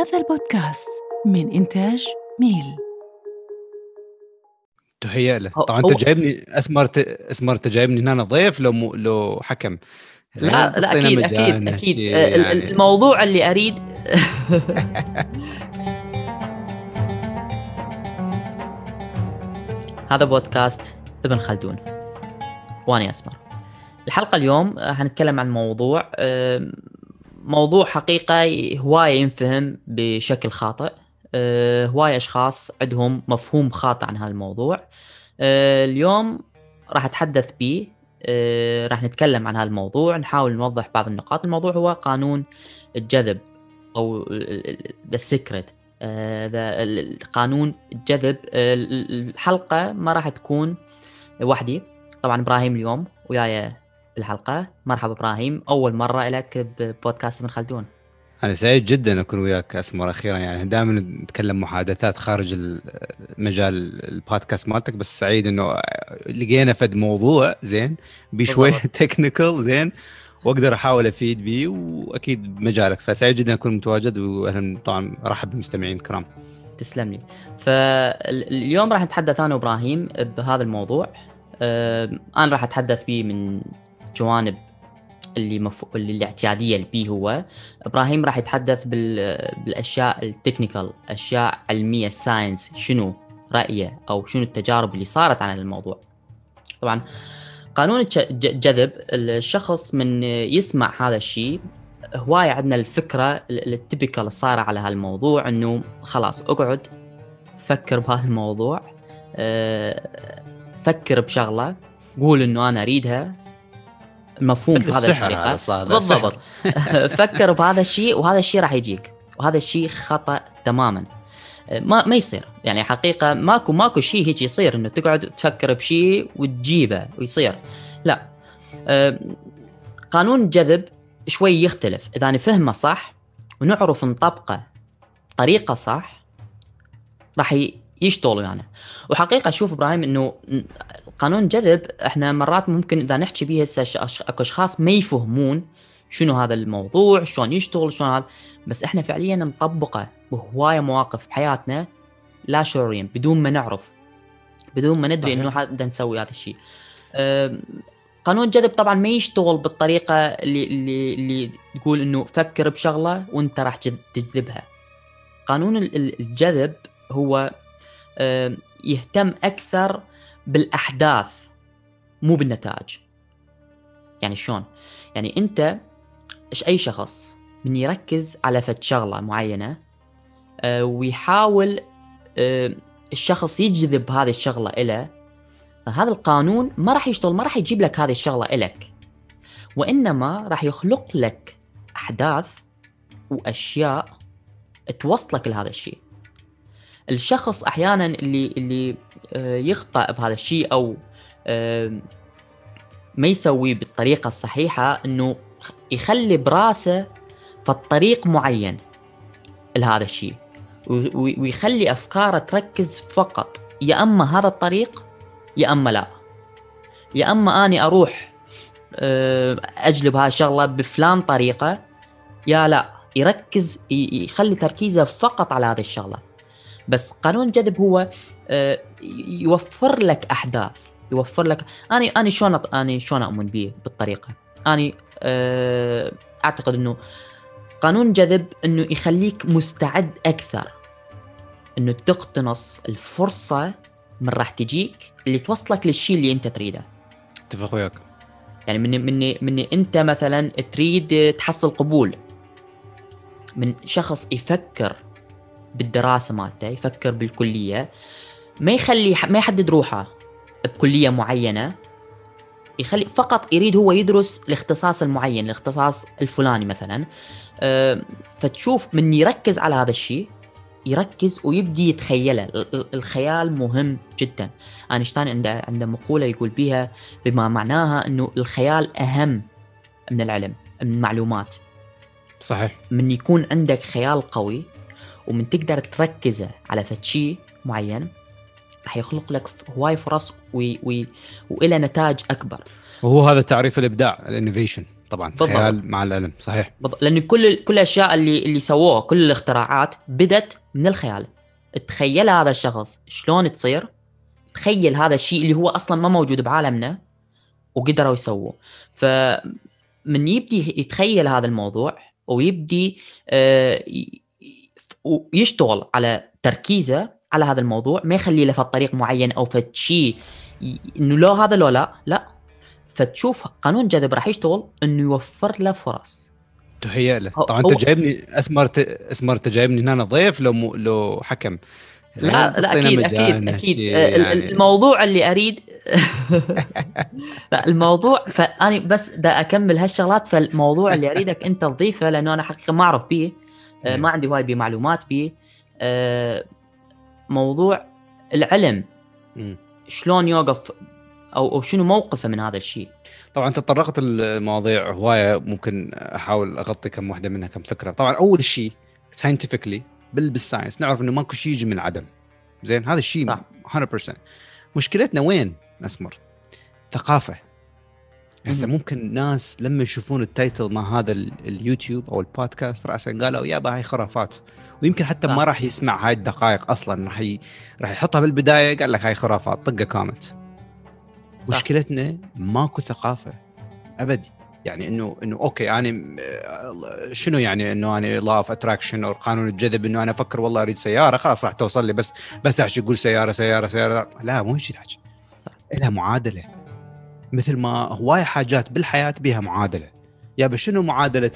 هذا البودكاست من إنتاج ميل. تهيأ له. طبعا أنت جايبني أسمر ت... أسمر أنت جايبني هنا ضيف لو م... لو حكم. لا لا أكيد أكيد أكيد. يعني. الموضوع اللي اريد هذا بودكاست ابن خلدون. واني أسمر. الحلقة اليوم آه، حنتكلم عن موضوع موضوع حقيقة هواية ينفهم بشكل خاطئ. آه، هواية أشخاص عندهم مفهوم خاطئ عن هذا الموضوع آه، اليوم راح أتحدث به آه، راح نتكلم عن هذا الموضوع نحاول نوضح بعض النقاط. الموضوع هو قانون الجذب أو The Secret قانون الجذب. ال- ال- الحلقة ما راح تكون وحدي طبعا إبراهيم اليوم وياي بالحلقة مرحبا إبراهيم. أول مرة لك ببودكاست ابن خلدون أنا سعيد جدا أكون وياك أسمر أخيرا. يعني دائما نتكلم محادثات خارج ال- مجال البودكاست مالتك بس سعيد إنه لقينا فد موضوع زين بشوي بالضبط. تكنيكال زين وأقدر أحاول أفيد بيه وأكيد بمجالك. فسعيد جدا أكون متواجد واهلا طبعا ارحب بالمستمعين الكرام. تسلم لي. فاليوم راح نتحدث أنا وإبراهيم بهذا الموضوع. أنا راح أتحدث فيه من جوانب اللي مف... اللي الاعتيادية اللي بيه هو. إبراهيم راح يتحدث بال... بالأشياء ال technical أشياء علمية ال science شنو رأيه أو شنو التجارب اللي صارت عن الموضوع. طبعا قانون الج- الج- الجذب الشخص من يسمع هذا الشيء هواية عندنا الفكرة ال typical الصارة على هالموضوع إنه خلاص أقعد فكر بهذا الموضوع أه، فكر بشغلة قول إنه أنا أريدها. مفهوم بهذا السحر بالضبط. فكر بهذا الشيء وهذا الشيء راح يجيك وهذا الشيء خطأ تماما. ما ما يصير. يعني حقيقة ماكو ماكو شيء هيك يصير إنه تقعد تفكر بشيء وتجيبه ويصير. لا. قانون الجذب شوي يختلف. إذا نفهمه صح ونعرف نطبقه بطريقه صح راح يشتغل ويانا. وحقيقة أشوف إبراهيم إنه قانون الجذب إحنا مرات ممكن إذا نحكي به هسه أكو أشخاص ما يفهمون شنو هذا الموضوع شلون يشتغل شلون هذا بس إحنا فعليا نطبقه بهواية مواقف بحياتنا لا شعوريا بدون ما نعرف بدون ما ندري. إنه بدنا نسوي هذا الشيء قانون الجذب طبعا ما يشتغل بالطريقة اللي اللي اللي تقول إنه فكر بشغلة وإنت راح تجذ- تجذبها قانون ال- ال- الجذب هو يهتم أكثر بالأحداث مو بالنتائج. يعني شلون؟ يعني أنت إيش أي شخص من يركز على فد شغلة معينة آه، ويحاول آه، الشخص يجذب هذه الشغلة إله هذا القانون ما راح يشتغل ما راح يجيب لك هذه الشغلة إلك. وإنما راح يخلق لك أحداث وأشياء توصلك لهذا الشيء. الشخص أحيانا اللي اللي يخطأ بهذا الشيء أو آه، ما يسويه بالطريقة الصحيحة إنه يخلي براسه في الطريق معين لهذا الشيء. وي- وي- ويخلي أفكاره تركز فقط. يا أما هذا الطريق يا أما لا. يا أما أني أروح آه، أجلب هاي الشغلة بفلان طريقة يا لا. يركز يخلي تركيزه فقط على هذه الشغلة. بس قانون الجذب هو آه، يوفر لك أحداث يوفر لك اني اني شلون اني شلون أؤمن به بالطريقة؟ اني آه، أعتقد إنه قانون الجذب إنه يخليك مستعد أكثر إنه تقتنص الفرصة من راح تجيك اللي توصلك للشيء اللي أنت تريده. اتفق وياك. يعني من من من أنت مثلا تريد تحصل قبول من شخص يفكر بالدراسة مالته يفكر بالكلية. ما يخلي ما يحدد روحه بكلية معينة. يخلي فقط يريد هو يدرس الاختصاص المعين الاختصاص الفلاني مثلا. أه، فتشوف من يركز على هذا الشيء يركز ويبدي يتخيله. ال- ال- الخيال مهم جدا. آينشتاين عنده عنده مقولة يقول بها بما معناها إنه الخيال أهم من العلم من المعلومات. صحيح. من يكون عندك خيال قوي ومن تقدر تركزه على فد شيء معين راح يخلق لك هواي فرص وي وي وإلى نتائج أكبر. وهو هذا تعريف الإبداع الإنوفيشن طبعا بالضبط. خيال مع العلم صحيح. بض- لأن كل كل الأشياء اللي اللي سووها كل الاختراعات بدت من الخيال. تخيل هذا الشخص شلون تصير تخيل هذا الشيء اللي هو أصلا ما موجود بعالمنا وقدروا يسووه. فمن يبدي يتخيل هذا الموضوع ويبدي آه، ويشتغل على تركيزه على هذا الموضوع ما يخلي له فد طريق معين أو فد شيء ي- إنه لا هذا لو لا لا. فتشوف قانون جذب راح يشتغل إنه يوفر له فرص. تهيأ له. طبعا أنت جايبني أسمر ت... أسمر أنت جايبني هنا ضيف لو م... لو حكم. لا لا أكيد أكيد أكيد. يعني- الموضوع اللي أريد لا الموضوع فاني بس دا أكمل هالشغلات فالموضوع اللي أريدك أنت تضيفه لأنه أنا حقيقة ما أعرف به آه، ما عندي هواي بمعلومات به آه، موضوع العلم. شلون يوقف أو أو شنو موقفه من هذا الشيء؟ طبعا تطرقت المواضيع هواية ممكن أحاول أغطي كم واحدة منها كم فكرة. طبعا أول شيء scientifically بال بال science نعرف إنه ماكو شيء يجي من العدم زين؟ هذا الشيء صح. 100% مشكلتنا وين؟ أسمر ثقافة. هسه. ممكن ناس لما يشوفون ال title مع هذا ال- اليوتيوب أو البودكاست راسا قالوا يابا هاي خرافات. ويمكن حتى. ما راح يسمع هاي الدقائق أصلا راح ي... راح يحطها بالبداية قال لك هاي خرافات طقه comment مشكلتنا ماكو ثقافة أبدي. يعني انه إنه أوكي أنا شنو يعني إنه أنا law of attraction أو قانون الجذب إنه أنا أفكر والله أريد سيارة خلاص راح توصل لي بس بس أحكي أقول سيارة سيارة سيارة. لا مو هيك صح. لها معادلة. مثل ما هواي حاجات بالحياة بها معادلة. يا شنو معادلة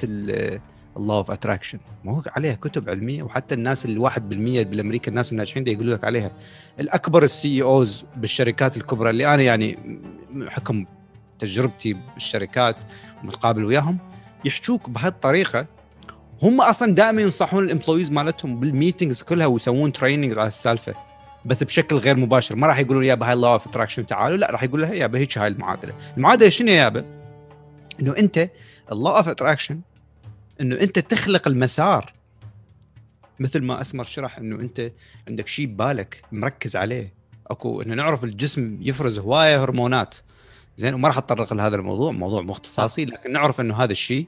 ال law of attraction ما هو عليها كتب علمية وحتى الناس اللي 1% بالأمريكا الناس الناجحين يقولوا لك عليها. الأكبر ال CEOs بالشركات الكبرى اللي أنا يعني حكم تجربتي بالشركات ومتقابل وياهم يحجوك بهالطريقة. هم أصلا دائما ينصحون ال employees مالتهم بال meetings كلها ويسوون trainings على السالفة. بس بشكل غير مباشر. ما راح يقولون يابا هاي ال law of attraction تعالوا. لا راح يقول لها يابا هيك هاي المعادلة. المعادلة شنو يابا إنه أنت ال law of attraction إنه أنت تخلق المسار. مثل ما أسمر شرح إنه أنت عندك شيء ببالك مركز عليه. أكو إنه نعرف الجسم يفرز هواية هرمونات. زين وما راح اتطرق لهذا الموضوع موضوع مو اختصاصي لكن نعرف إنه هذا الشيء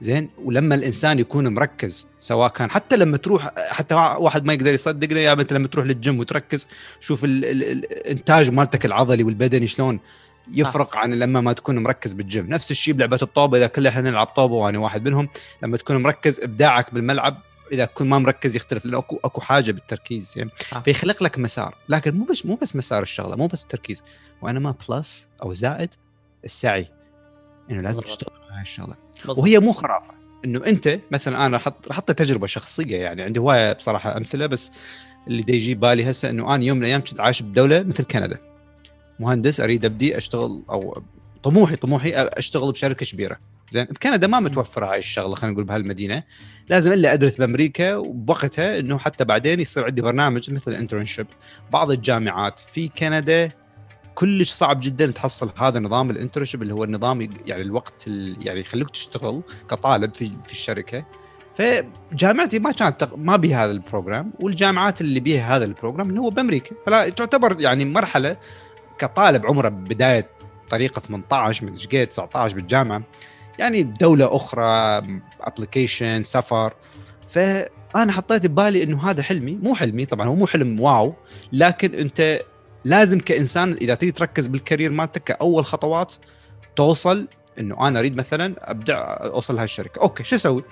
زين؟ ولما الإنسان يكون مركز سواء كان حتى لما تروح حتى واحد ما يقدر يصدقنا يا أنت لما تروح للجيم وتركز شوف ال ال الإنتاج مالتك العضلي والبدني شلون يفرق عن لما ما تكون مركز بالجيم. نفس الشيء بلعبة الطوبه إذا كلنا إحنا نلعب طوبه وأنا واحد منهم لما تكون مركز إبداعك بالملعب إذا كنت ما مركز يختلف لأنه أكو أكو حاجة بالتركيز يعني صح. فيخلق لك مسار لكن مو بس مو بس مسار الشغلة مو بس التركيز. وانما plus أو زائد السعي. إنه لازم بالضبط. تشتغل على هاي الشغلة. بالضبط. وهي مو خرافة. إنه أنت مثلا أنا حط حط تجربة شخصية يعني عندي هواية بصراحة أمثلة بس اللي دا يجي بالي هسه إنه أنا يوم من الأيام كنت عايش بدولة مثل كندا. مهندس أريد أبدي أشتغل أو طموحي طموحي أشتغل بشركة كبيرة. زين بكندا ما متوفرة هاي الشغلة خلينا نقول بهالمدينة. لازم إلا أدرس بأمريكا وبوقتها إنه حتى بعدين يصير عندي برنامج مثل ال internship بعض الجامعات في كندا كلش صعب جدا تحصل هذا نظام ال internship اللي هو النظام يعني الوقت ال- يعني يخلوك تشتغل كطالب في في الشركة. فجامعتي ما كانت ما بها هذا ال program والجامعات اللي بيها هذا ال program اللي هو بأمريكا. فلا تعتبر يعني مرحلة كطالب عمره بداية طريقة 18 من قد 19 بالجامعة. يعني دولة أخرى application سفر. فأنا حطيت ببالي إنه هذا حلمي. مو حلمي طبعا هو مو حلم wow لكن أنت لازم كإنسان إذا تريد تركز بال career مالتك كأول خطوات توصل إنه أنا أريد مثلا ابدع أوصل لهالشركه okay شو أسوي؟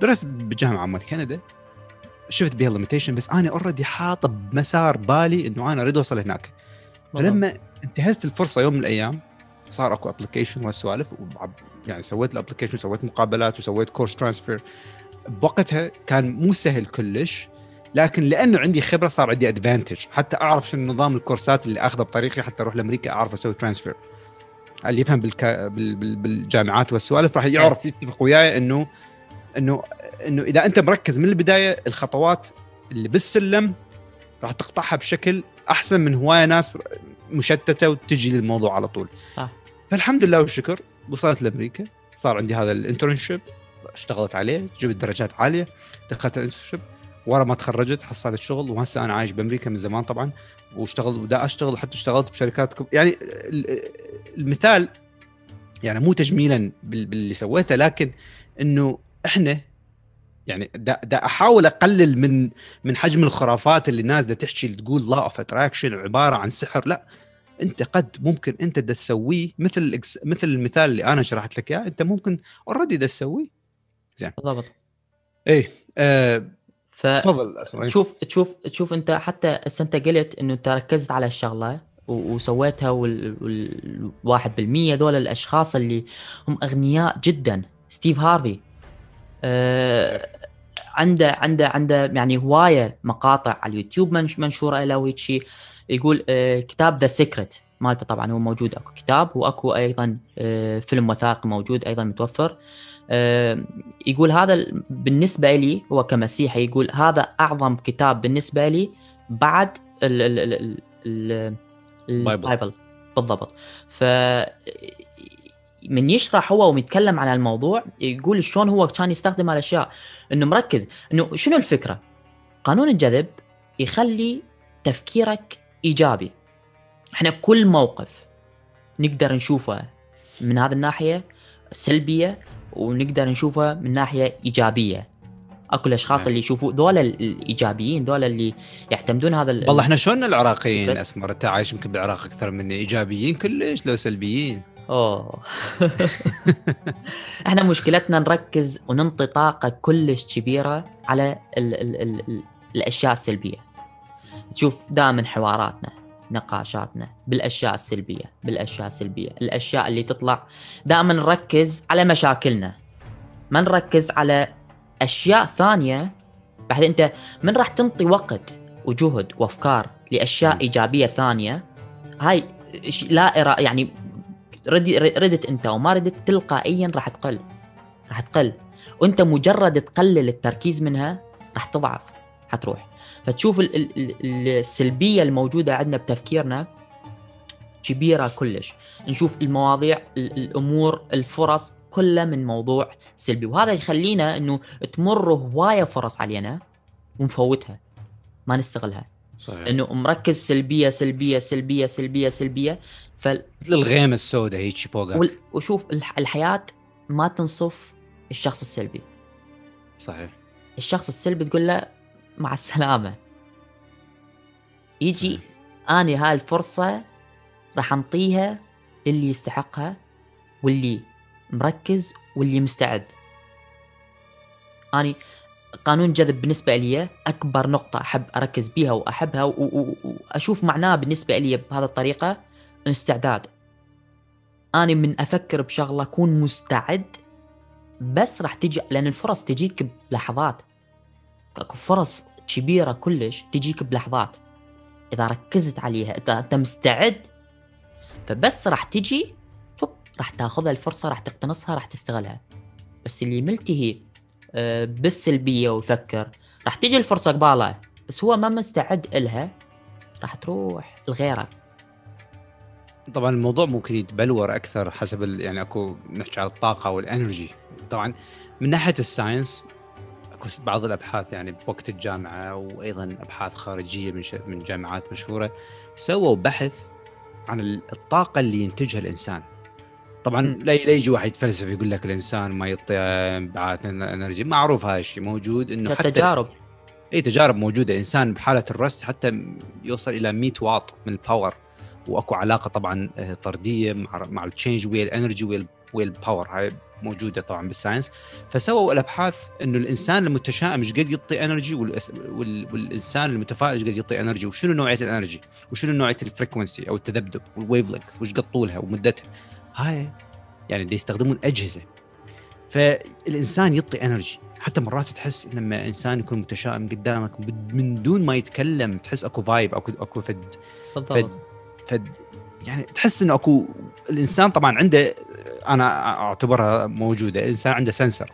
درست بالجامعة مال كندا شفت بها ال limitation بس أنا already حاطه بمسار بالي إنه أنا أريد أوصل هناك. فلما انتهزت الفرصة يوم من الأيام صار أكو application وهالسوالف يعني سويت ال application وسويت مقابلات وسويت كورس transfer بوقتها كان مو سهل كلش لكن لأنه عندي خبرة صار عندي advantage حتى أعرف شنو نظام الكورسات اللي أخذه بطريقي حتى أروح لأمريكا أعرف أسوي transfer اللي يفهم بالكا... بال... بال... بالجامعات والسوالف راح يعرف يتفق وياي إنه إنه إنه إذا أنت مركز من البداية الخطوات اللي بالسلم راح تقطعها بشكل أحسن من هواية ناس مشتتة وتجي للموضوع على طول. صح. فالحمد لله والشكر. وصلت لأمريكا. صار عندي هذا ال internship اشتغلت عليه جبت درجات عالية دخلت ال internship ورا ما تخرجت حصلت شغل وهسه أنا عايش بأمريكا من زمان طبعا واشتغل ودا أشتغل حتى اشتغلت بشركات. يعني ال- المثال يعني مو تجميلا بال- باللي سويته لكن إنه إحنا يعني دا, دا أحاول أقلل من من حجم الخرافات اللي الناس دا تحكي تقول law of attraction عبارة عن سحر. لا أنت قد ممكن أنت دا تسويه مثل مثل المثال اللي أنا شرحت لك إياه أنت ممكن already دا تسويه. بالضبط. إيه آه، ف تفضل تشوف تشوف تشوف أنت حتى انت قلت إنه أنت ركزت على الشغلة وسويتها وال وال- الواحد بالمية ذول الأشخاص اللي هم أغنياء جدا. ستيف هارفي آه عنده عنده عنده يعني هواية مقاطع على اليوتيوب منش منشورة له وهيك شيء. يقول آه كتاب The Secret مالته طبعا هو موجود أكو كتاب وأكو أيضا آه فيلم وثائقي موجود أيضا متوفر. يقول هذا ال- بالنسبة لي هو كمسيحي يقول هذا أعظم كتاب بالنسبة لي بعد ال ال ال ال ال البايبل بالضبط. ف من يشرح هو ويتكلم عن الموضوع يقول شلون هو كان يستخدم هالأشياء. إنه مركز. إنه شنو الفكرة؟ قانون الجذب يخلي تفكيرك إيجابي. إحنا كل موقف نقدر نشوفه من هذه الناحية سلبية ونقدر نشوفه من ناحية إيجابية. أكو الأشخاص نعم. اللي يشوفوا ذول الإيجابيين ذول اللي يعتمدون هذا ال- والله إحنا شلون العراقيين. أسمر؟ أنت عايش يمكن بالعراق أكثر مني. إيجابيين كلش لو سلبيين. أوه. إحنا مشكلتنا نركز وننطي طاقة كلش كبيرة على ال ال ال ال الأشياء السلبية. تشوف دائما حواراتنا. نقاشاتنا بالأشياء السلبية بالأشياء السلبية. الأشياء اللي تطلع دائما نركز على مشاكلنا ما نركز على أشياء ثانية. بعدين أنت من راح تنطي وقت وجهد وأفكار لأشياء. إيجابية ثانية؟ هاي لا إرا يعني ردت أنت وما ردت تلقائيا راح تقل راح تقل. وأنت مجرد تقلل التركيز منها راح تضعف حتروح. فتشوف ال- ال- ال- السلبية الموجودة عندنا بتفكيرنا كبيرة كلش. نشوف المواضيع ال- الأمور الفرص كلها من موضوع سلبي. وهذا يخلينا إنه تمر هواية فرص علينا ونفوتها ما نستغلها. صحيح. إنه مركز سلبية سلبية سلبية سلبية سلبية. فال مثل الغيمه السوداء هيك فوقها وال- وشوف الح- الحياة ما تنصف الشخص السلبي. صحيح. الشخص السلبي تقول له مع السلامة. يجي اني هاي الفرصة راح أنطيها للي يستحقها واللي مركز واللي مستعد. أني قانون جذب بالنسبة لي أكبر نقطة أحب أركز بيها وأحبها و- و- وأشوف معناه بالنسبة لي بهذه الطريقة استعداد. أني من أفكر بشغلة أكون مستعد بس راح تجي لأن الفرص تجيك بلحظات. فرص كبيرة كلش تجيك بلحظات. إذا ركزت عليها إذا أنت مستعد فبس راح تجي راح تاخذها الفرصة راح تقتنصها راح تستغلها. بس اللي ملتهي آه، بالسلبيه ويفكر راح تجي الفرصة قباله بس هو ما مستعد إلها راح تروح لغيره طبعا الموضوع ممكن يتبلور أكثر حسب. يعني أكو نحكي على الطاقة وال energy. طبعا من ناحية ال science بعض الأبحاث يعني بوقت الجامعة وأيضا أبحاث خارجية من. من جامعات مشهورة سووا بحث عن ال- الطاقة اللي ينتجها الإنسان طبعا. لا يجي واحد يتفلسف يقول لك الإنسان ما يعطي انبعاث energy معروف هذا الشيء موجود إنه حتى تجارب إي تجارب موجودة إنسان بحالة ال rest حتى يوصل إلى 100 واط من ال power وأكو علاقة طبعا آه، طردية مع مع ال change ويا ال energy ويا ويا ال power هاي موجودة طبعا بال science. فسووا الأبحاث إنه الإنسان المتشائم إيش قد يعطي energy. والإنسان المتفائل إيش قد يعطي energy وشنو نوعية ال energy وشنو نوعية ال frequency أو التذبذب وال wave length وش قد طولها ومدتها؟ هاي يعني دي يستخدمون أجهزة. فالإنسان يعطي energy حتى مرات تحس لما إنسان يكون متشائم قدامك من دون ما يتكلم تحس أكو vibe اكو أكو فد بالضبط. فد يعني تحس إنه اكو الإنسان طبعا عنده أنا أعتبرها موجودة. الإنسان عنده sensor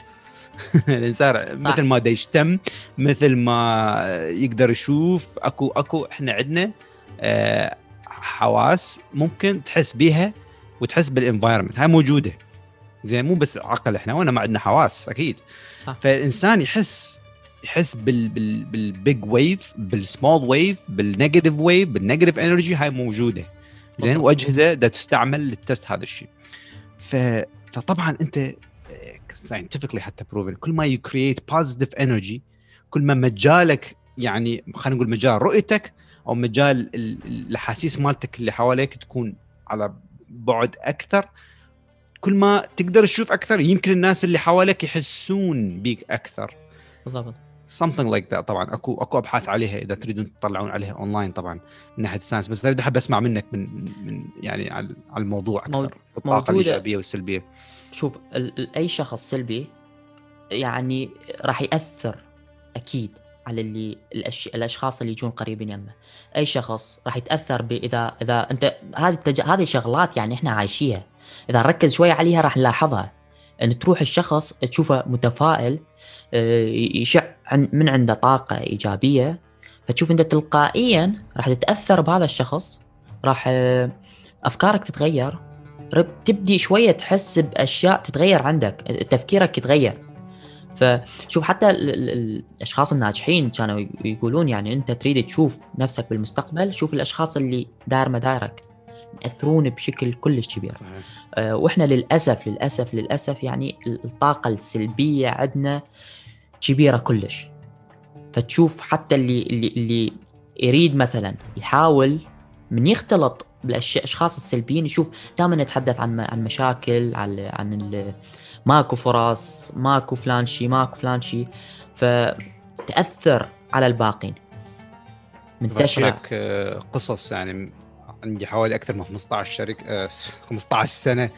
الإنسان صح. مثل ما دا يشم مثل ما يقدر يشوف أكو أكو إحنا عندنا آه، حواس ممكن تحس بيها وتحس بال environment هاي موجودة. زين مو بس عقل إحنا وأنا ما عندنا حواس أكيد. صح. فالإنسان يحس يحس بال بال بالبيج ويف بالسمول ويف بالنيجاتيف ويف بالنيجاتيف انرجي هاي موجودة. زين. وأجهزة دا تستعمل لل test هذا الشيء. ف فطبعا أنت scientifically حتى proven كل ما you create positive energy كل ما مجالك يعني خلينا نقول مجال رؤيتك أو مجال ال- الأحاسيس مالتك اللي حواليك تكون على بعد أكثر كل ما تقدر تشوف أكثر يمكن الناس اللي حواليك يحسون بيك أكثر. بالضبط. Something like that. طبعا اكو أكو أبحاث عليها إذا تريدون تطلعون عليها اونلاين طبعا من ناحية الساينس بس أريد أحب أسمع منك من من يعني على على الموضوع أكثر موجودة- الطاقة الإيجابية والسلبية. شوف أي شخص سلبي يعني راح يأثر أكيد على اللي الأش... الأشخاص اللي يجون قريبين يمه. أي شخص راح يتأثر. اذا إذا انت هذه التج... هذه شغلات يعني إحنا عايشيها. إذا نركز شوية عليها راح نلاحظها. إن تروح الشخص تشوفه متفائل آه، يشع من عنده طاقة إيجابية فتشوف إنت تلقائيا راح تتأثر بهذا الشخص راح آه، أفكارك تتغير تبدي شوية تحس بأشياء تتغير عندك تفكيرك يتغير. فشوف حتى ال- ال- الأشخاص الناجحين كانوا يقولون يعني أنت تريد تشوف نفسك بالمستقبل شوف الأشخاص اللي داير مدارك يأثرون بشكل كلش كبير. صحيح. آه، وإحنا للأسف للأسف للأسف يعني ال- الطاقة السلبية عندنا كبيرة كلش. فتشوف حتى اللي اللي اللي يريد مثلا يحاول من يختلط بالاشخاص السلبيين يشوف دائما يتحدث عن عن مشاكل عن عن ماكو فرص ماكو فلان شي ماكو فلان شي. فتأثر على الباقين. منتشره بشارك آه، قصص يعني عندي حوالي أكثر من 15 شركه آه، 15 سنة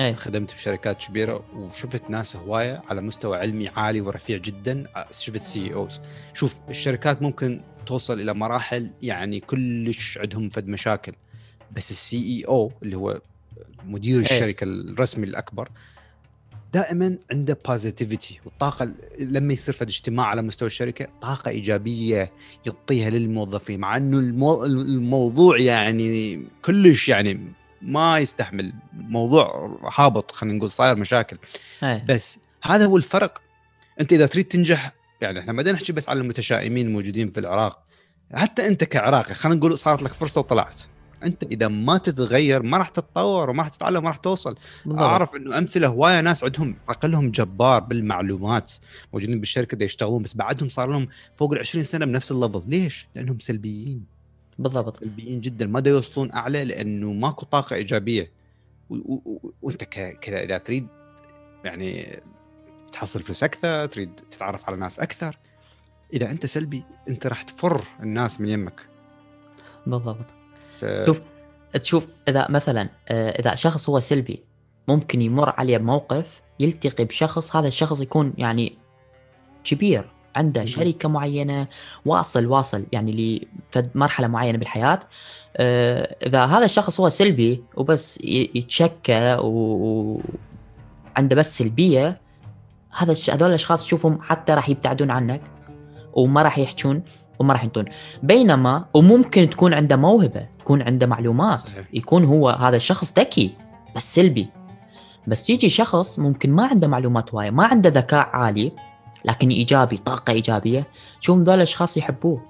إيه خدمت بشركات كبيرة وشفت ناس هواية على مستوى علمي عالي ورفيع جدا. شفت CEOs. شوف الشركات ممكن توصل إلى مراحل يعني كلش عندهم فد مشاكل. بس ال CEO اللي هو مدير الشركة الرسمي الأكبر دائما عنده positivity والطاقة لما يصير فد اجتماع على مستوى الشركة طاقة إيجابية يعطيها للموظفين. مع إنه المو... الموضوع يعني كلش يعني ما يستحمل موضوع هابط خلينا نقول صاير مشاكل. إيه بس هذا هو الفرق. أنت إذا تريد تنجح يعني إحنا ما نحكي بس على المتشائمين الموجودين في العراق. حتى أنت كعراقي خلينا نقول صارت لك فرصة وطلعت. أنت إذا ما تتغير ما راح تتطور وما راح تتعلم وما راح توصل. بالضبط. أعرف إنه أمثلة هواية ناس عندهم عقلهم جبار بالمعلومات موجودين بالشركة دا يشتغلون بس بعدهم صار لهم فوق ال 20 سنة بنفس الليفل. ليش؟ لأنهم سلبيين. بالضبط. سلبيين جدا. ما دا يوصلون أعلى لأنه ماكو طاقة إيجابية. وانت كذا إذا تريد يعني تحصل فلوس أكثر تريد تتعرف على ناس أكثر إذا أنت سلبي أنت راح تفر الناس من يمك. بالضبط. ف... شوف تشوف إذا مثلا آه، إذا شخص هو سلبي ممكن يمر عليه بموقف يلتقي بشخص هذا الشخص يكون يعني كبير. عنده. شركة معينة واصل واصل يعني لفد مرحلة معينة بالحياة. آه، إذا هذا الشخص هو سلبي وبس يتشكى وعنده بس سلبية هذا هذول الأشخاص تشوفهم حتى راح يبتعدون عنك وما راح يحجون وما راح ينطون. بينما وممكن تكون عنده موهبة تكون عنده معلومات صحيح. يكون هو هذا الشخص ذكي بس سلبي. بس يجي شخص ممكن ما عنده معلومات هوايه ما عنده ذكاء عالي لكن إيجابي طاقة إيجابية. شوف ذول الأشخاص يحبوه.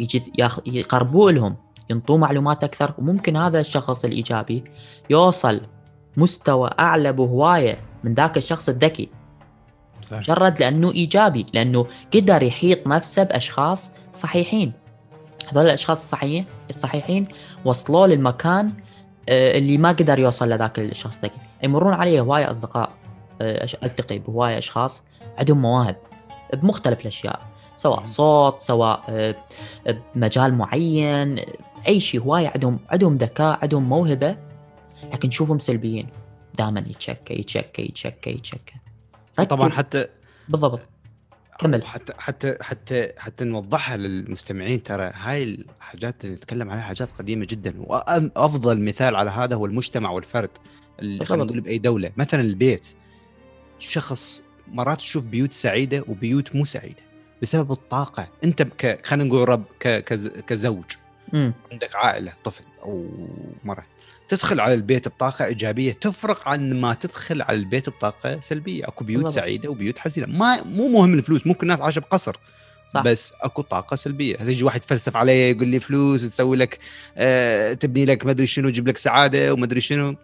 يجي. يقربوه لهم ينطوه معلومات أكثر. وممكن هذا الشخص الإيجابي يوصل مستوى أعلى بهواية من ذاك الشخص الذكي. صحيح. مجرد لأنه إيجابي لأنه قدر يحيط نفسه بأشخاص صحيحين. هذول الأشخاص الصحيحين الصحيحين وصلوا للمكان آه، اللي ما قدر يوصل لذاك الشخص ذكي يمرون علي هواية أصدقاء آه، ألتقي بهواية أشخاص. عندهم مواهب بمختلف الأشياء سواء. صوت سواء آه، بمجال معين أي شيء هواية عندهم عندهم ذكاء عندهم موهبة لكن شوفهم سلبيين. دائما يتشكى يتشكى يتشكى يتشكى. طبعا حتى بالضبط. كمل. حتى حتى حتى حتى نوضحها للمستمعين ترى هاي الحاجات اللي نتكلم عليها حاجات قديمة جدا. وأفضل مثال على هذا هو المجتمع والفرد اللي خلينا. نقول بأي دولة. مثلا البيت. شخص مرات تشوف بيوت سعيدة وبيوت مو سعيدة بسبب الطاقة. أنت ك... خلينا نقول رب ك... كز... كزوج. امم عندك عائلة طفل أو مرة. تدخل على البيت بطاقة إيجابية تفرق عن ما تدخل على البيت بطاقة سلبية. أكو بيوت بالضبط. سعيدة وبيوت حزينة. ما مو مهم الفلوس ممكن الناس عايشة بقصر صح. بس أكو طاقة سلبية. هسه يجي واحد يتفلسف علي يقول لي فلوس تسوي لك آه تبني لك ما أدري شنو تجيب لك سعادة وما أدري شنو.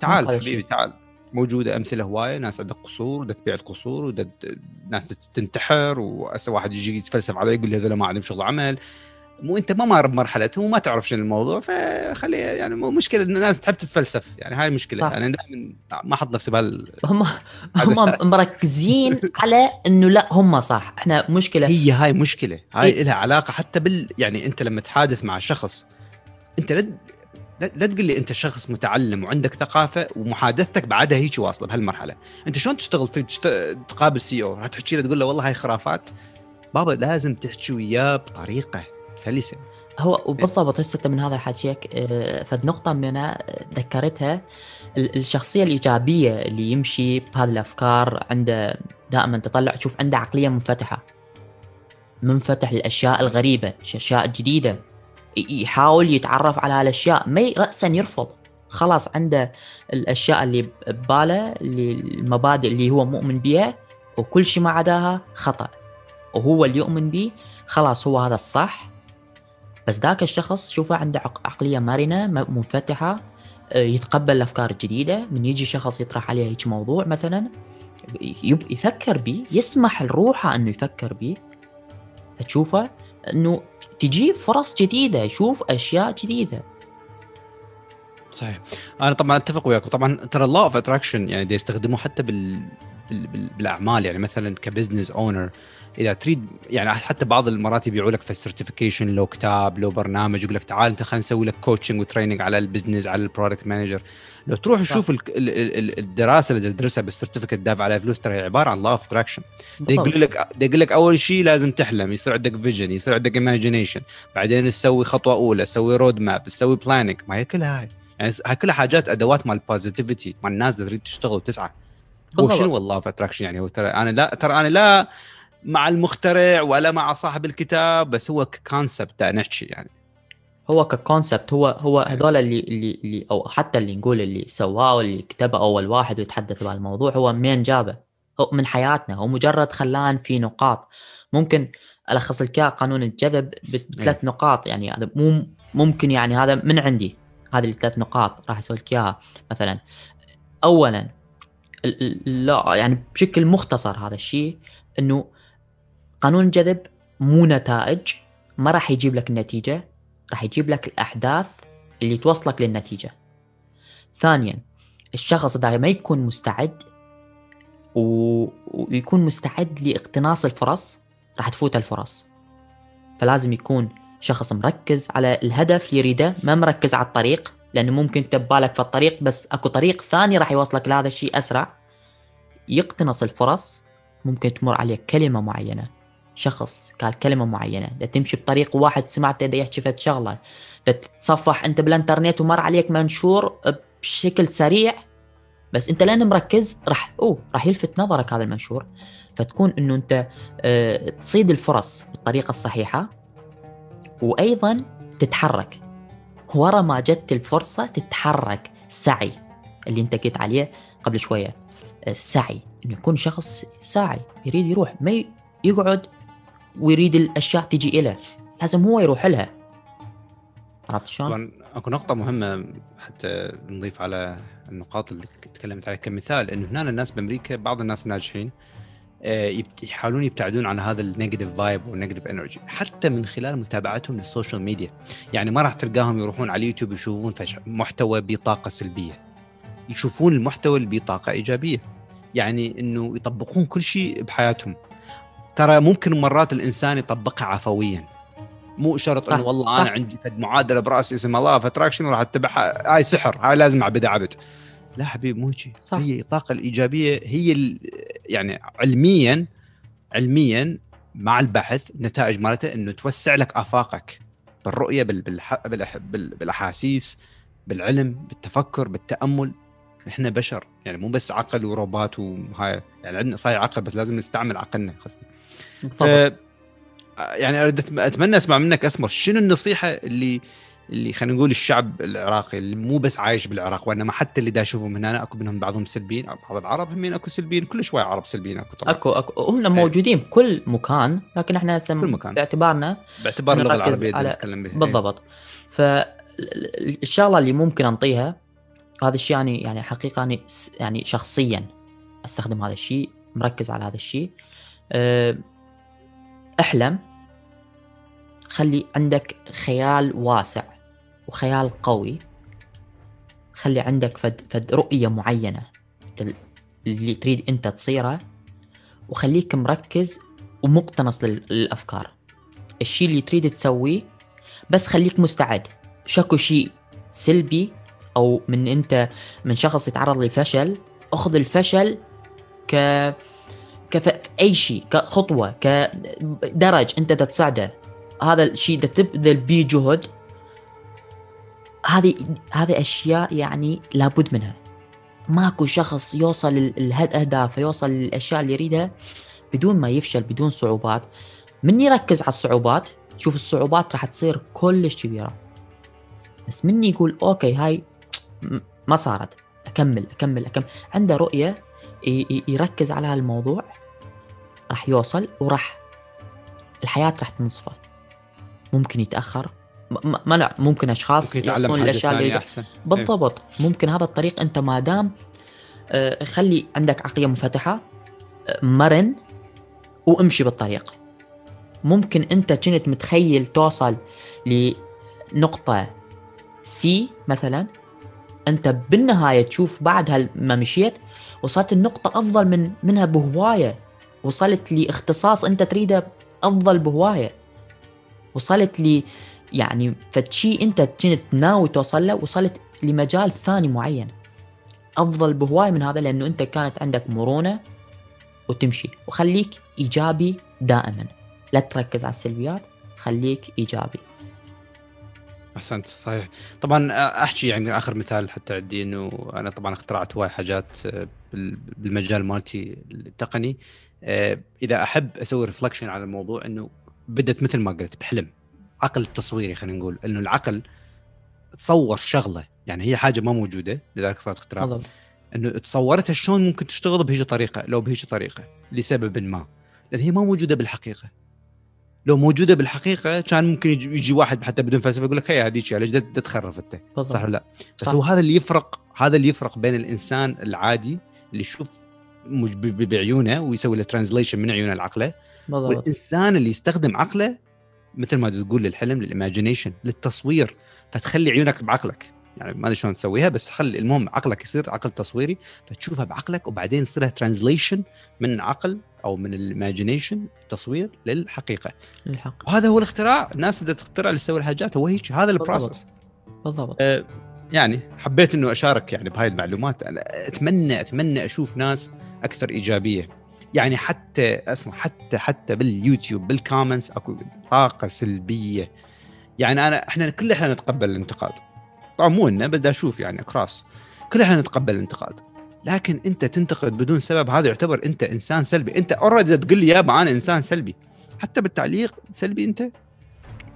تعال حبيبي. تعال. موجودة أمثلة هواية ناس عندها قصور ودا تبيع القصور ودا ناس تنتحر وهسه واحد يجي يتفلسف عليه يقول لي هذول ما عندهم شغل عمل. مو أنت ما مار بمرحلتهم وما تعرف شنو الموضوع فخلي يعني مو مشكلة إن الناس تحب تتفلسف يعني هاي المشكلة صح. أنا دائما ما أحط نفسي بهال هم هم مركزين على إنه لا هم صح. إحنا مشكلة. هي هاي مشكلة. هاي إيه. لها علاقة حتى بال يعني أنت لما تحادث مع شخص أنت لا لا تقول لي أنت شخص متعلم وعندك ثقافة ومحادثتك بعدها هيك واصلة بهالمرحلة. أنت شلون تشتغل تقابل سي أو راح تحكي له تقول له والله هاي خرافات؟ بابا لازم تحكي وياه بطريقة سلسة. هو وبالضبط هسه من هذا حكيك آه، فد نقطة من أنا ذكرتها ال- الشخصية الإيجابية اللي يمشي بهذه الأفكار عنده دائما تطلع تشوف عنده عقلية منفتحة. منفتح للأشياء الغريبة أشياء جديدة ي- يحاول يتعرف على هالأشياء ما رأسا يرفض. خلاص عنده الأشياء اللي بباله اللي المبادئ اللي هو مؤمن بها وكل شيء ما عداها خطأ. وهو اللي يؤمن به خلاص هو هذا الصح. بس ذاك الشخص شوفه عنده عق- عقلية مرنة منفتحة آه، يتقبل الأفكار الجديدة. من يجي شخص يطرح عليه هيك موضوع مثلا يفكر به يسمح لروحه إنه يفكر به تشوفه إنه تجيب فرص جديدة يشوف أشياء جديدة. صحيح. أنا طبعا أتفق وياك. طبعا ترى ال law of attraction يعني دي يستخدموه حتى بال... بال... بال... بالأعمال يعني مثلا ك business owner إذا تريد يعني حتى بعض المرات يبيعوا لك في ال certification لو كتاب لو برنامج يقول لك تعال أنت خلينا نسوي لك coaching و training على ال business على ال product manager لو تروح تشوف ال... ال... ال... الدراسة اللي تدرسها بال certificate دافع عليها فلوس ترى هي عبارة عن ال law of attraction يقول لك يقول لك أول شيء لازم تحلم يصير عندك vision يصير عندك imagination بعدين تسوي خطوة أولى تسوي road map تسوي planning ما هي كلها هاي. يعني هاي كلها حاجات أدوات مال ال positivity مال الناس اللي تريد تشتغل وتسعى. هو. شنو ال law of attraction يعني؟ هو ترى أنا لا ترى أنا لا مع المخترع ولا مع صاحب الكتاب بس هو concept نحكي يعني. هو ككونسبت هو هو هذول اللي اللي اللي أو حتى اللي نقول اللي سواه واللي كتبه أول واحد ويتحدث بهالموضوع هو من جابه؟ هو من حياتنا هو مجرد خلان في نقاط. ممكن ألخص لك قانون الجذب بت- بثلاث نقاط يعني هذا مو ممكن يعني هذا من عندي هذه الثلاث نقاط راح أسوي لك إياها. مثلا اولا لا يعني بشكل مختصر هذا الشيء إنه قانون الجذب مو نتائج ما راح يجيب لك النتيجة راح يجيب لك الأحداث اللي توصلك للنتيجة. ثانيا الشخص اذا ما يكون مستعد و... ويكون مستعد لإقتناص الفرص راح تفوت الفرص. فلازم يكون شخص مركز على الهدف اللي يريده ما مركز على الطريق. لأنه ممكن انت ببالك في الطريق بس أكو طريق ثاني راح يوصلك لهذا الشيء أسرع. يقتنص الفرص ممكن تمر عليك كلمة معينة. شخص قال كلمة معينة تمشي بطريق واحد سمعته دا يحكي فد شغلة. تتصفح أنت بالإنترنت ومر عليك منشور بشكل سريع بس أنت لأن مركز راح أوه راح يلفت نظرك هذا المنشور. فتكون إنه أنت آه تصيد الفرص بالطريقة الصحيحة وأيضا تتحرك. ورا ما جت الفرصة تتحرك. سعي. اللي انت قلت عليه قبل شوية. السعي إنه يكون شخص ساعي يريد يروح. ما يقعد ويريد الأشياء تجي له لازم هو يروح لها. عرفت شلون؟ طبعا أكو نقطة مهمة حتى نضيف على النقاط اللي تكلمت عليها. كمثال إنه هنا الناس بأمريكا بعض الناس آه، يبت- يحاولون يبتعدون عن هذا ال negative vibe وال negative energy حتى من خلال متابعتهم لل social media. يعني ما راح تلقاهم يروحون على اليوتيوب يشوفون محتوى بطاقة سلبية. يشوفون المحتوى اللي بطاقة إيجابية. يعني إنه يطبقون كل شيء بحياتهم. ترى ممكن مرات الإنسان يطبقها عفويا. مو شرط إنه والله. أنا عندي فد معادلة برأسي اسمها الله فتراكشن وراح أتبعها؟ هاي سحر هاي لازم أعبدها عبد. لا حبيبي مو صح. هي الطاقة الإيجابية هي يعني علميا علميا مع البحث النتائج مالته إنه توسع لك آفاقك بالرؤية بالأحاسيس بالعلم بالتفكر بالتأمل. إحنا بشر يعني مو بس عقل وروبات وهاي يعني عندنا صحيح عقل بس لازم نستعمل عقلنا قصدي. يعني أتم- أتمنى أسمع منك أسمر شنو النصيحة اللي اللي خلينا نقول الشعب العراقي اللي مو بس عايش بالعراق وإنما حتى اللي دا اشوفهم هنا أكو منهم بعضهم سلبيين بعض العرب همين أكو سلبيين كل شوي عرب سلبيين أكو طبعا. أكو أكو. هم موجودين بكل مكان لكن إحنا هسه كل مكان. باعتبارنا باعتبار اللغة العربيه اللي نتكلم بها بالضبط. فالشغله اللي ممكن أنطيها وهذا الشيء يعني يعني حقيقة يعني يعني شخصيا أستخدم هذا الشيء مركز على هذا الشيء. أه، أحلم. خلي عندك خيال واسع. وخيال قوي خلي عندك فد, فد رؤية معينة اللي تريد أنت تصيره وخليك مركز ومقتنص للأفكار. الشيء اللي تريد تسويه بس خليك مستعد. شكو شيء سلبي أو من أنت من شخص يتعرض لفشل أخذ الفشل ك كف... أي شيء كخطوة كدرج أنت تصعده هذا الشيء تبذل به جهد هذه هذه أشياء يعني لابد منها. ماكو شخص يوصل للاهداف يوصل للأشياء اللي يريدها بدون ما يفشل بدون صعوبات. من يركز على الصعوبات؟ شوف الصعوبات راح تصير كلش كبيرة. بس من يقول أوكي هاي ما صارت. أكمل أكمل أكمل. عنده رؤية يركز على هالموضوع راح يوصل وراح الحياة راح تنصفه. ممكن يتأخر. منع ممكن أشخاص حاجة الأشياء اللي أحسن. بالضبط. إيه. ممكن هذا الطريق أنت ما دام آه، خلي عندك عقلية منفتحة آه، مرن وامشي بالطريق. ممكن أنت كنت متخيل توصل لنقطة سي مثلا أنت بالنهاية تشوف بعد ما مشيت وصلت النقطة أفضل من منها بهواية. وصلت لإختصاص أنت تريده أفضل بهواية. وصلت لي يعني فشي انت كنت ناوي توصل له وصلت لمجال ثاني معين. أفضل بهواي من هذا لأنه أنت كانت عندك مرونة وتمشي. وخليك إيجابي دائما. لا تركز على السلبيات خليك إيجابي. أحسنت صحيح. طبعا أحكي يعني آخر مثال حتى عندي إنه أنا طبعا اخترعت هواي حاجات بالمجال مالتي التقني. إذا أحب أسوي ريفلكشن على الموضوع إنه بدت مثل ما قلت بحلم. عقل تصويري خلينا نقول إنه العقل تصور شغلة. يعني هي حاجة ما موجودة لذلك صارت اختراع إنه تصورتها شلون ممكن تشتغل بهيجي طريقة لو بهيجي طريقة لسبب ما. لأن هي ما موجودة بالحقيقة. لو موجودة بالحقيقة كان ممكن يجي, يجي واحد حتى بدون فلسفة يقول لك هي هذيك ليش تخرف أنت؟ صح ولا لا؟ بس صح. هو هذا اللي يفرق هذا اللي يفرق بين الإنسان العادي اللي يشوف بعيونه ويسوي له translation من عيونه لعقله والإنسان اللي يستخدم عقله مثل ما تقول للحلم لل imagination للتصوير. فتخلي عيونك بعقلك. يعني ما أدري شلون تسويها بس خلي المهم عقلك يصير عقل تصويري فتشوفها بعقلك وبعدين يصير لها translation من عقل أو من ال imagination تصوير للحقيقة. الحق. وهذا هو الاختراع. الناس اللي تخترع اللي تسوي الحاجات هو هيك هذا ال process بالضبط. آه يعني حبيت إنه أشارك يعني بهاي المعلومات. أنا أتمنى أتمنى أشوف ناس أكثر إيجابية. يعني حتى اسمع حتى حتى باليوتيوب بال comments اكو طاقة سلبية. يعني أنا إحنا كل إحنا نتقبل الانتقاد. طبعا مو إنه بس أشوف يعني اكراس كل إحنا نتقبل الانتقاد. لكن أنت تنتقد بدون سبب هذا يعتبر أنت إنسان سلبي. أنت already تقول لي يابا أنا إنسان سلبي. حتى بالتعليق سلبي أنت.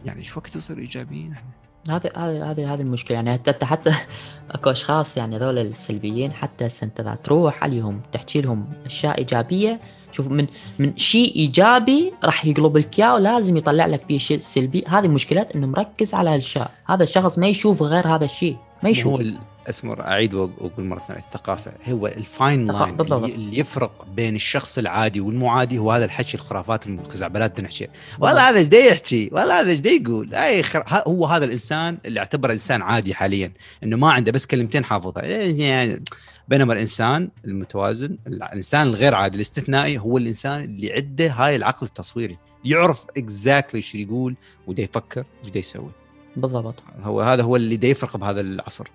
يعني إيش وقت تصير إيجابيين إحنا؟ هذه هذه هذه هذه المشكلة. يعني حتى حتى أكو أشخاص يعني هذول السلبيين حتى أنت تروح عليهم تحكي لهم أشياء إيجابية. شوف من من شيء إيجابي راح يقلب لك إياه ولازم يطلع لك به شيء سلبي. هذه مشكلة إنه مركز على هالشيء هذا الشخص ما يشوف غير هذا الشيء. ما يشوف. هو اسمه اعيد وأقول مرة ثانية الثقافة. هو ال fine line اللي يفرق بين الشخص العادي والمو عادي هو هذا الحكي الخرافات الخزعبلات نحكي. والله هذا إيش يحكي؟ والله هذا إيش يقول؟ أي خر... هو هذا الإنسان اللي اعتبره إنسان عادي حاليا إنه ما عنده بس كلمتين حافظها. يعني بينما الإنسان المتوازن الإنسان الغير عادي الاستثنائي هو الإنسان اللي عنده هاي العقل التصويري. يعرف اكزاكتلي إيش يقول ودا يفكر وش يسوي. بالضبط. هو هذا هو اللي يفرق بهذا العصر.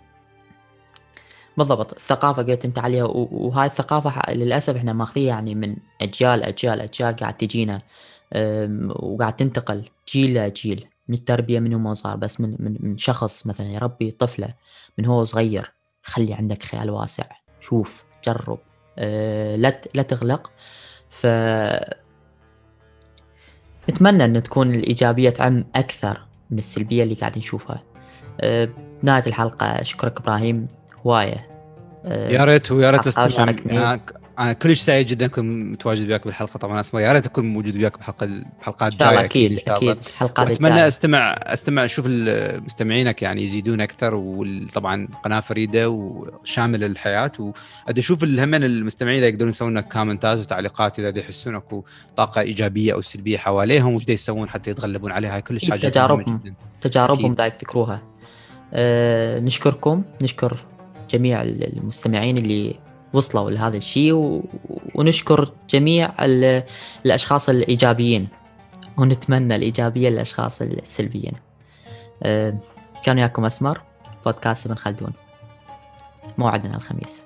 بالضبط الثقافة قلت انت عليها وهاي الثقافة للأسف إحنا ماخذيها يعني من أجيال أجيال أجيال قاعد تجينا وقاعد تنتقل جيل لجيل من التربية من هو صار بس من من من شخص مثلا يربي طفلة من هو صغير خلي عندك خيال واسع شوف جرب أه لا لا تغلق. ف نتمنى إن تكون الايجابيه تعم أكثر من السلبية اللي قاعد نشوفها. أه بنهاية الحلقة اشكرك إبراهيم. هواية أه يا ريت ويا ريت أستمع أنا كلش سعيد جدا اكون متواجد وياك بالحلقة طبعا اسماء يا ريت أكون موجود وياك بحلقة الحلقات الجاية أكيد. أكيد حلقات اتمنى. أستمع أستمع أشوف مستمعينك يعني يزيدون أكثر وطبعا قناة فريدة وشامله للحياه واريد أشوف همين المستمعين إذا يقدرون يسوون لك كومنتات وتعليقات إذا يحسون أكو طاقة إيجابية أو سلبية حواليهم وش يسوون حتى يتغلبون عليها هاي كلش أكيد حاجة تجاربهم. تجاربهم أكيد. دا يذكروها أه نشكركم نشكر جميع ال- المستمعين اللي وصلوا لهذا الشيء و... ونشكر جميع ال... الأشخاص الإيجابيين. ونتمنى الإيجابية للأشخاص السلبيين. أه كان وياكم أسمر بودكاست ابن خلدون موعدنا الخميس.